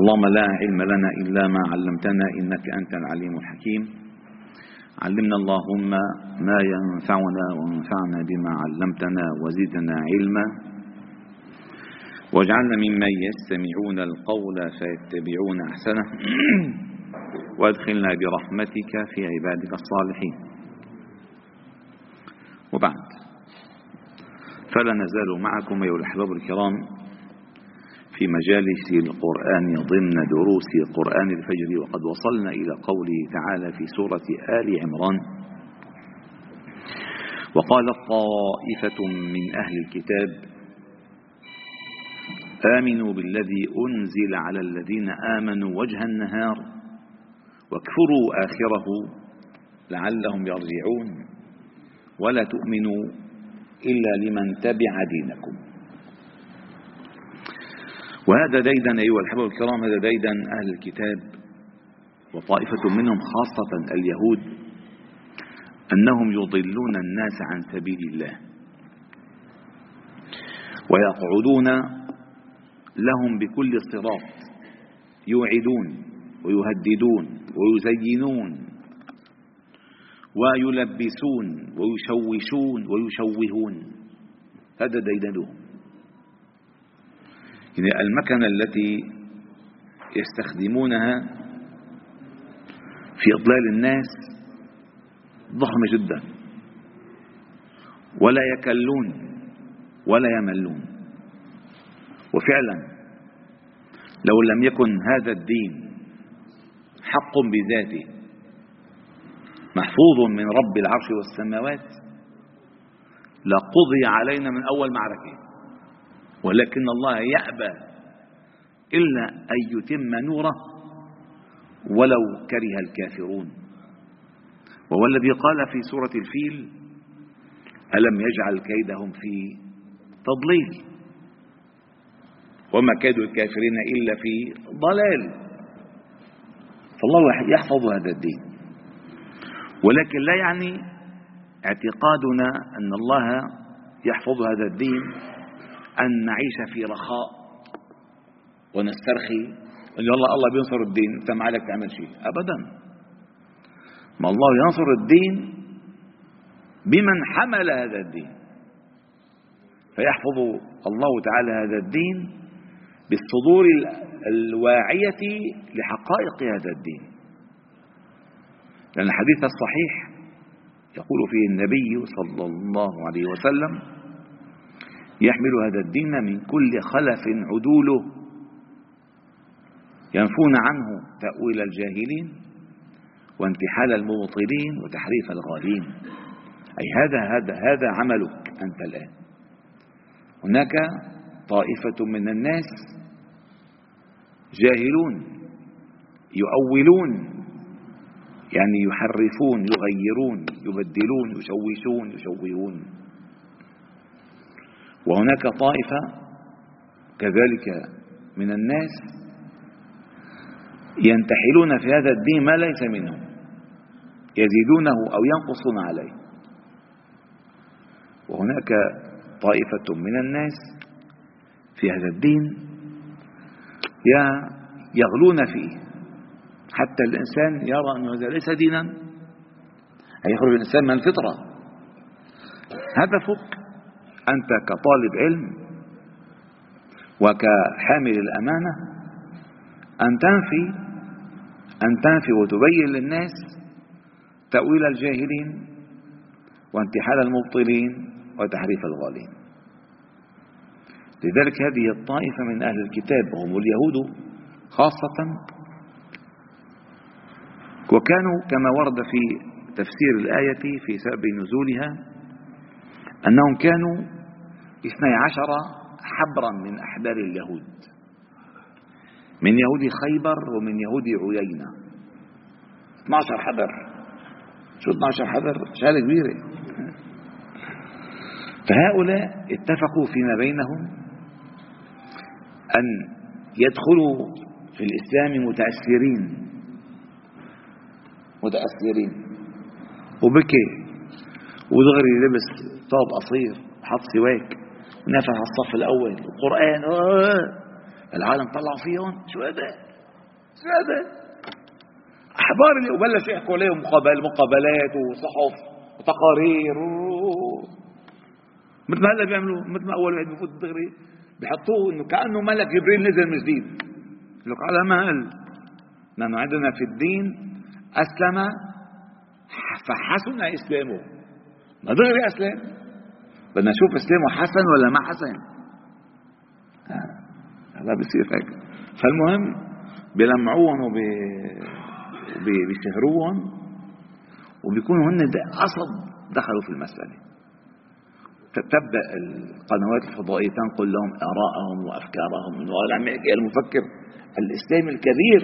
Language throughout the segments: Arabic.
اللهم لا علم لنا إلا ما علمتنا إنك أنت العليم الحكيم. علمنا اللهم ما ينفعنا وانفعنا بما علمتنا وزدنا علما. واجعلنا ممن يستمعون القول فيتبعون أحسنه. وأدخلنا برحمتك في عبادك الصالحين. وبعد. فلا نزال معكم أيها الأحباب الكرام. في مجالس القرآن ضمن دروس قرآن الفجر وقد وصلنا إلى قوله تعالى في سورة آل عمران. وقالت طائفة من أهل الكتاب آمنوا بالذي أنزل على الذين آمنوا وجه النهار واكفروا آخره لعلهم يرجعون. ولا تؤمنوا إلا لمن تبع دينكم. وهذا ديدا أيها الأحباب الكرام هذا ديدا أهل الكتاب وطائفة منهم خاصة اليهود أنهم يضلون الناس عن سبيل الله ويقعدون لهم بكل صراط يوعدون ويهددون ويزينون ويلبسون ويشوشون ويشوهون. هذا ديدنهم. يعني المكنة التي يستخدمونها في إضلال الناس ضخمة جدا. ولا يكلون ولا يملون. وفعلا لو لم يكن هذا الدين حق بذاته محفوظ من رب العرش والسماوات لقضي علينا من أول معركة. ولكن الله يأبى إلا أن يتم نوره ولو كره الكافرون. وهو الذي قال في سورة الفيل ألم يجعل كيدهم في تضليل؟ وما كيد الكافرين إلا في ضلال. فالله يحفظ هذا الدين. ولكن لا يعني اعتقادنا أن الله يحفظ هذا الدين أن نعيش في رخاء ونسترخي. أن الله الله بينصر الدين. أنت ما عليك تعمل شيء. أبدا. ما الله ينصر الدين بمن حمل هذا الدين. فيحفظ الله تعالى هذا الدين بالصدور الواعية لحقائق هذا الدين. لأن الحديث الصحيح يقول فيه النبي صلى الله عليه وسلم يحمل هذا الدين من كل خلف عدوله. ينفون عنه تأويل الجاهلين وانتحال المبطلين وتحريف الغالين. أي هذا هذا هذا عملك أنت الآن. هناك طائفة من الناس جاهلون يؤولون يعني يحرفون يغيرون يبدلون يشوشون يشوهون. وهناك طائفة كذلك من الناس ينتحلون في هذا الدين ما ليس منه يزيدونه أو ينقصون عليه. وهناك طائفة من الناس في هذا الدين يغلون فيه. حتى الإنسان يرى أن هذا ليس دينا أي يخرج الإنسان من الفطرة. هدفك أنت كطالب علم وكحامل الأمانة أن تنفي أن تنفي وتبين للناس تأويل الجاهلين وانتحال المبطلين وتحريف الغالين. لذلك هذه الطائفة من أهل الكتاب وهم اليهود خاصة وكانوا كما ورد في تفسير الآية في سبب نزولها أنهم كانوا اثني عشر حبرا من أحبار اليهود. من يهود خيبر ومن يهود عيينة. 12 حبر. شو 12 حبر؟ شهادة كبيرة. فهؤلاء اتفقوا فيما بينهم أن يدخلوا في الإسلام متأثرين. متأثرين. وبكي ودغري لبس ثوب قصير حط سواك. ونفخ على الصف الأول. القرآن العالم طلعوا فيهم شو هذا؟ شو هذا؟ أحبار اللي وبلشوا يحكوا عليهم مقابل مقابلات وصحف وتقارير. مثل ما هلا بيعملوا مثل ما أول واحد بفوت دغري بحطوه إنه كأنه ملك جبريل نزل من جديد. لك على مهل لأنه عندنا في الدين أسلم فحسن إسلامه. ما دغري أسلم. بدنا نشوف اسلامه حسن ولا ما حسن. هذا بصير هيك. فالمهم بلمعوهم وب بيشهروهم وبيكونوا هن قصد دخلوا في المسألة. تبدأ القنوات الفضائية تنقل لهم آراءهم وأفكارهم. من عم يحكي المفكر الإسلامي الكبير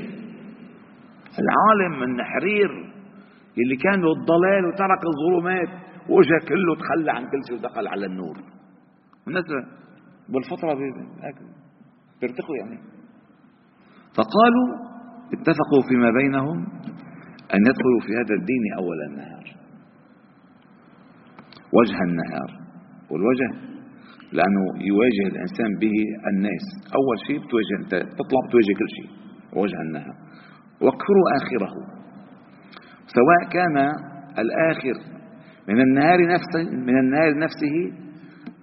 العالم النحرير اللي كان الضلال وترك الظلمات. وجه كله تخلى عن كل شيء ودخل على النور. الناس بالفترة بيرتقوا يعني. فقالوا اتفقوا فيما بينهم أن يدخلوا في هذا الدين أول النهار. وجه النهار. والوجه لأنه يواجه الإنسان به الناس. أول شيء بتواجه أنت تطلع بتواجه كل شيء. وجه النهار. واكفروا آخره. سواء كان الآخر من النهار نفسه من النهار نفسه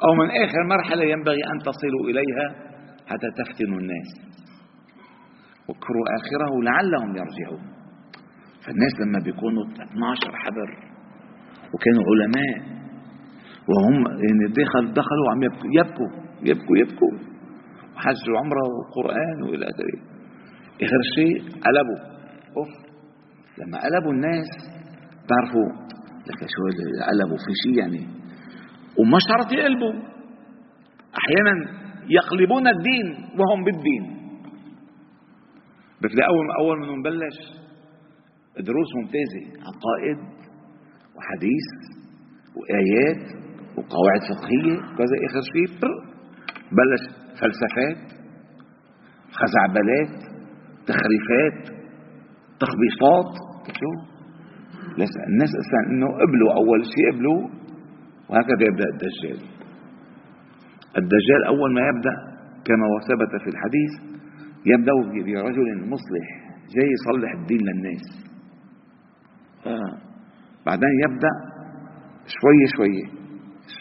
أو من آخر مرحلة ينبغي أن تصلوا إليها حتى تفتنوا الناس. واكفروا آخره لعلهم يرجعون. فالناس لما بيكونوا 12 حبر وكانوا علماء وهم يعني دخل دخلوا عم يبكوا يبكوا يبكوا يبكوا. وحج وعمره وقرآن وإلى آخره. آخر شيء قلبوا. أوف لما قلبوا الناس تعرفوا لك شو قلبوا في شيء يعني. وما شرط يقلبوا أحيانا يقلبون الدين وهم بالدين. بتلاقي أول أول ما نبلش دروس ممتازة. عقائد وحديث وآيات وقواعد فقهية كذا آخر شيء. بلش فلسفات خزعبلات تخريفات تخبيصات. شو؟ الناس أساسا إنه قبلوا أول شيء قبلوا وهكذا يبدأ الدجال. الدجال أول ما يبدأ كما ثبت في الحديث يبدأ برجل مصلح جاي يصلح الدين للناس. آه. بعدين يبدأ شوي شوي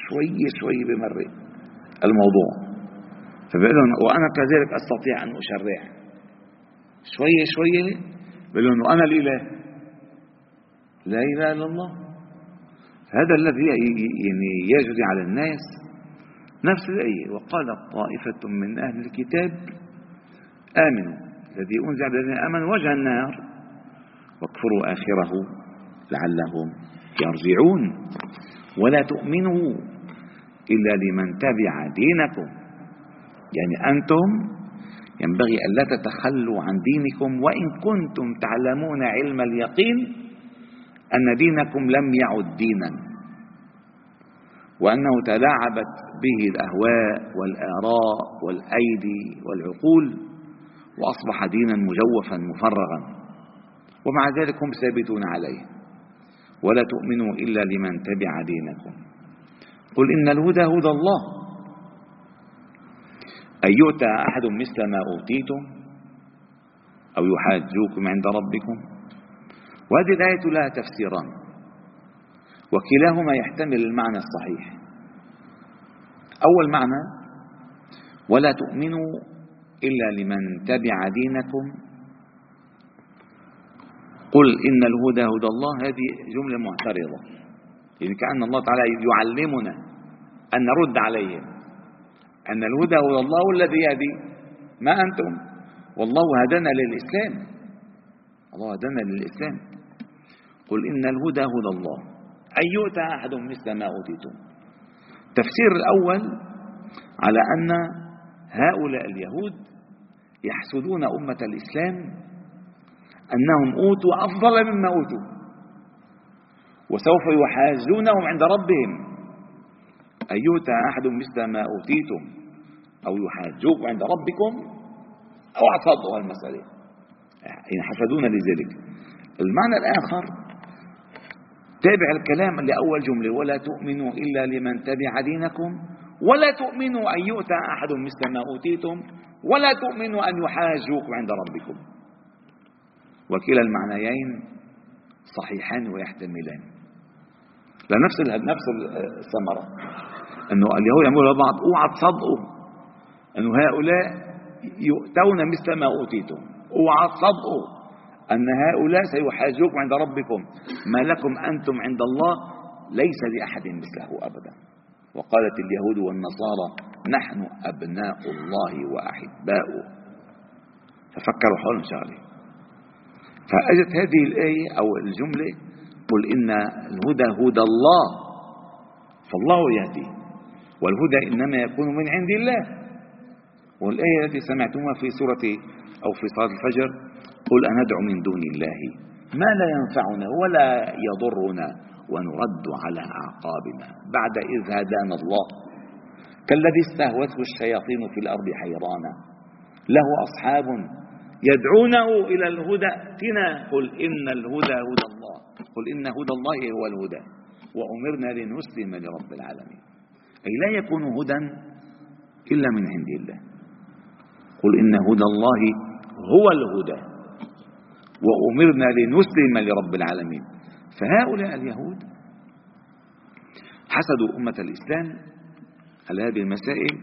شوي شوي بمرق الموضوع. فبيقول لهم وأنا كذلك أستطيع أن أشرع. شوي شوي بيقول لهم وأنا الإله. لا إله إلا الله. هذا الذي يعني يجري على الناس نفس الآية وقالت طائفة من أهل الكتاب آمنوا. الذي أنزل على الذين آمنوا وجه النار. واكفروا آخره لعلهم يرجعون. ولا تؤمنوا إلا لمن تبع دينكم. يعني أنتم ينبغي ألا تتخلوا عن دينكم. وإن كنتم تعلمون علم اليقين أن دينكم لم يعد دينا وأنه تلاعبت به الأهواء والآراء والأيدي والعقول وأصبح دينا مجوفا مفرغا ومع ذلك هم ثابتون عليه. ولا تؤمنوا إلا لمن تبع دينكم. قل إن الهدى هدى الله. أن يؤتى أحد مثل ما أوتيتم أو يحاجوكم عند ربكم. وهذه الآية لها تفسيران. وكلاهما يحتمل المعنى الصحيح. أول معنى ولا تؤمنوا إلا لمن تبع دينكم. قل إن الهدى هدى الله. هذه جملة معترضة. يعني كأن الله تعالى يعلمنا أن نرد عليهم أن الهدى هدى الله الذي يهدي. ما أنتم؟ والله هدانا للإسلام. الله هدانا للإسلام. قل إن الهدى هدى الله. أن يؤتى أحد مثل ما أوتيتم. تفسير الأول على أن هؤلاء اليهود يحسدون أمة الإسلام أنهم أوتوا أفضل مما أوتوا. وسوف يحاجونهم عند ربهم. أن يؤتى أحد مثل ما أوتيتم. أو يحاجوك عند ربكم. أو اعترضوا المسألة. يعني حسدون لذلك. المعنى الآخر تابع الكلام لأول جملة ولا تؤمنوا إلا لمن تبع دينكم ولا تؤمنوا أن يؤتى أحد مثل ما أوتيتم ولا تؤمنوا أن يحاجوكم عند ربكم. وكلا المعنيين صحيحان ويحتملان. لنفس نفس الثمرة. أنه اليهود يقولوا لبعض أوعى تصدقوا أنه هؤلاء يؤتون مثل ما أوتيتم. اوعى تصدقوا أن هؤلاء سيحاجوكم عند ربكم. ما لكم أنتم عند الله ليس لأحد مثله أبدا. وقالت اليهود والنصارى نحن أبناء الله وأحباؤه. ففكروا حولهم شغله فأجت هذه الآية أو الجملة قل إن الهدى هدى الله فالله يهدي والهدى إنما يكون من عند الله. والآية التي سمعتموها في سورة أو في صلاة الفجر قل أندعو من دون الله ما لا ينفعنا ولا يضرنا ونرد على أعقابنا بعد إذ هدانا الله. كالذي استهوته الشياطين في الأرض حيرانا له أصحاب يدعونه إلى الهدى. ائتنا قل إن الهدى هدى الله قل إن هدى الله هو الهدى وأمرنا لنسلم لرب العالمين. أي لا يكون هدى إلا من عند الله. قل إن هدى الله هو الهدى وأمرنا لنسلم لرب العالمين. فهؤلاء اليهود حسدوا أمة الإسلام على هذه المسائل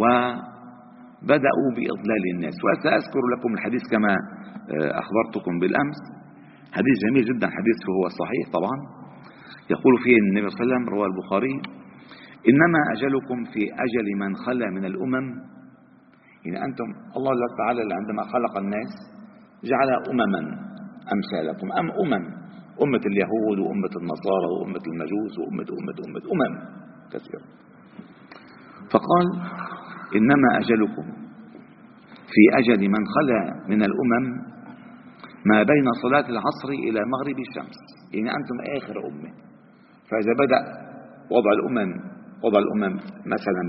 وبدأوا بإضلال الناس. وسأذكر لكم الحديث كما آه، أخبرتكم بالأمس. حديث جميل جدا حديث هو صحيح طبعا. يقول فيه النبي صلى الله عليه وسلم رواه البخاري إنما أجلكم في أجل من خلى من الأمم يعني أنتم الله تعالى عندما خلق الناس جعل أمما أمثالكم. أم أمم؟ أمة اليهود وأمة النصارى وأمة المجوس وأمة أمة أمة أمم كثيرة. فقال إنما أجلكم في أجل من خلا من الأمم ما بين صلاة العصر إلى مغرب الشمس. يعني أنتم آخر أمة. فإذا بدأ وضع الأمم وضع الأمم مثلا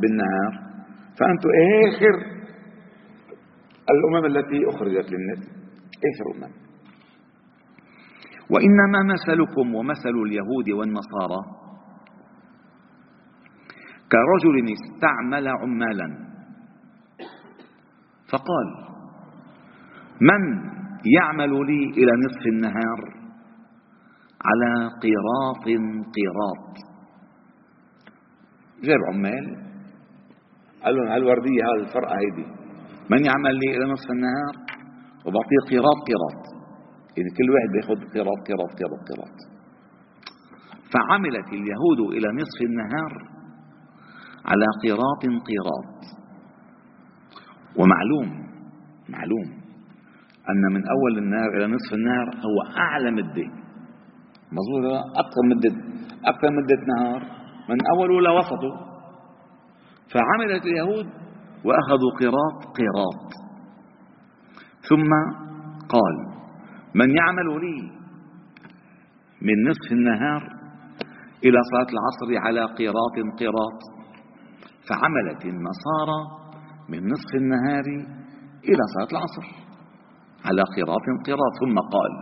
بالنهار فأنتم آخر الأمم التي أخرجت للناس. آخر أمم. وإنما مثلكم ومثل اليهود والنصارى. كرجل استعمل عمالا. فقال من يعمل لي إلى نصف النهار على قيراط قيراط جاب عمال قال لهم هالوردية هذه الفرقة هيدي؟ من يعمل لي إلى نصف النهار وبعطيه قيراط قيراط يعني كل واحد بياخذ قيراط قيراط قيراط قيراط فعملت اليهود إلى نصف النهار على قيراط قيراط ومعلوم معلوم أن من أول النهار إلى نصف النهار هو أعلى مدة. مظبوط أكثر مدة أكثر مدة نهار. من أوله لوسطه فعملت اليهود وأخذوا قراط قراط. ثم قال من يعمل لي من نصف النهار إلى صلاة العصر على قراط قراط فعملت النصارى من نصف النهار إلى صلاة العصر على قراط قراط. ثم قال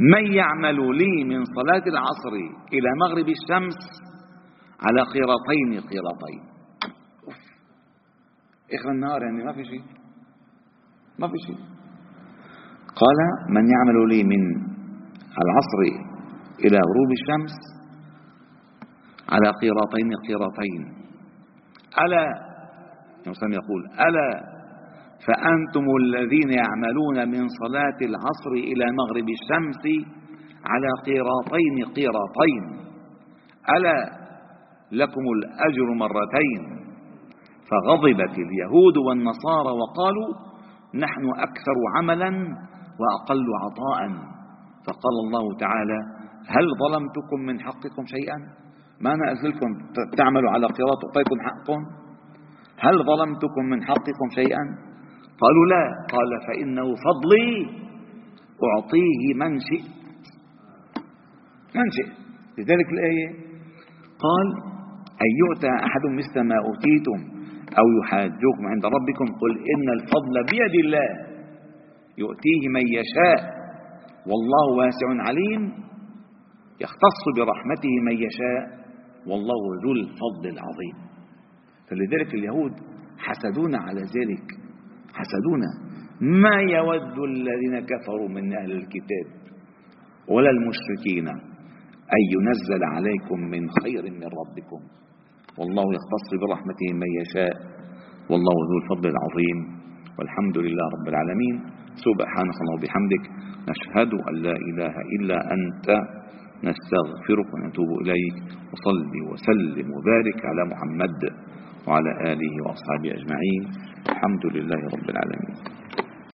من يعمل لي من صلاة العصر إلى مغرب الشمس على قيراطين قيراطين اخر النهار يعني ما في شيء. ما في شيء. قال من يعمل لي من العصر إلى غروب الشمس على قيراطين قيراطين ألا يقول ألا فأنتم الذين يعملون من صلاة العصر إلى مغرب الشمس على قيراطين قيراطين ألا لكم الأجر مرتين. فغضبت اليهود والنصارى وقالوا نحن أكثر عملا وأقل عطاء. فقال الله تعالى هل ظلمتكم من حقكم شيئا؟ ما أنا أزلكم تعملوا على قراءة أعطيكم حقكم؟ هل ظلمتكم من حقكم شيئا؟ قالوا لا. قال فإنه فضلي أعطيه من شئت. من شئت. لذلك الآية قال أن يؤتى أحد مثل ما أوتيتم أو يحاجوكم عند ربكم. قل إن الفضل بيد الله يؤتيه من يشاء والله واسع عليم يختص برحمته من يشاء والله ذو الفضل العظيم. فلذلك اليهود حسدونا على ذلك حسدونا ما يود الذين كفروا من أهل الكتاب ولا المشركين أن ينزل عليكم من خير من ربكم. والله يختص برحمته من يشاء والله ذو الفضل العظيم والحمد لله رب العالمين. سبحانك اللهم وبحمدك نشهد أن لا إله إلا أنت نستغفرك ونتوب إليك وصلي وسلم وبارك على محمد وعلى آله وأصحابه أجمعين. الحمد لله رب العالمين.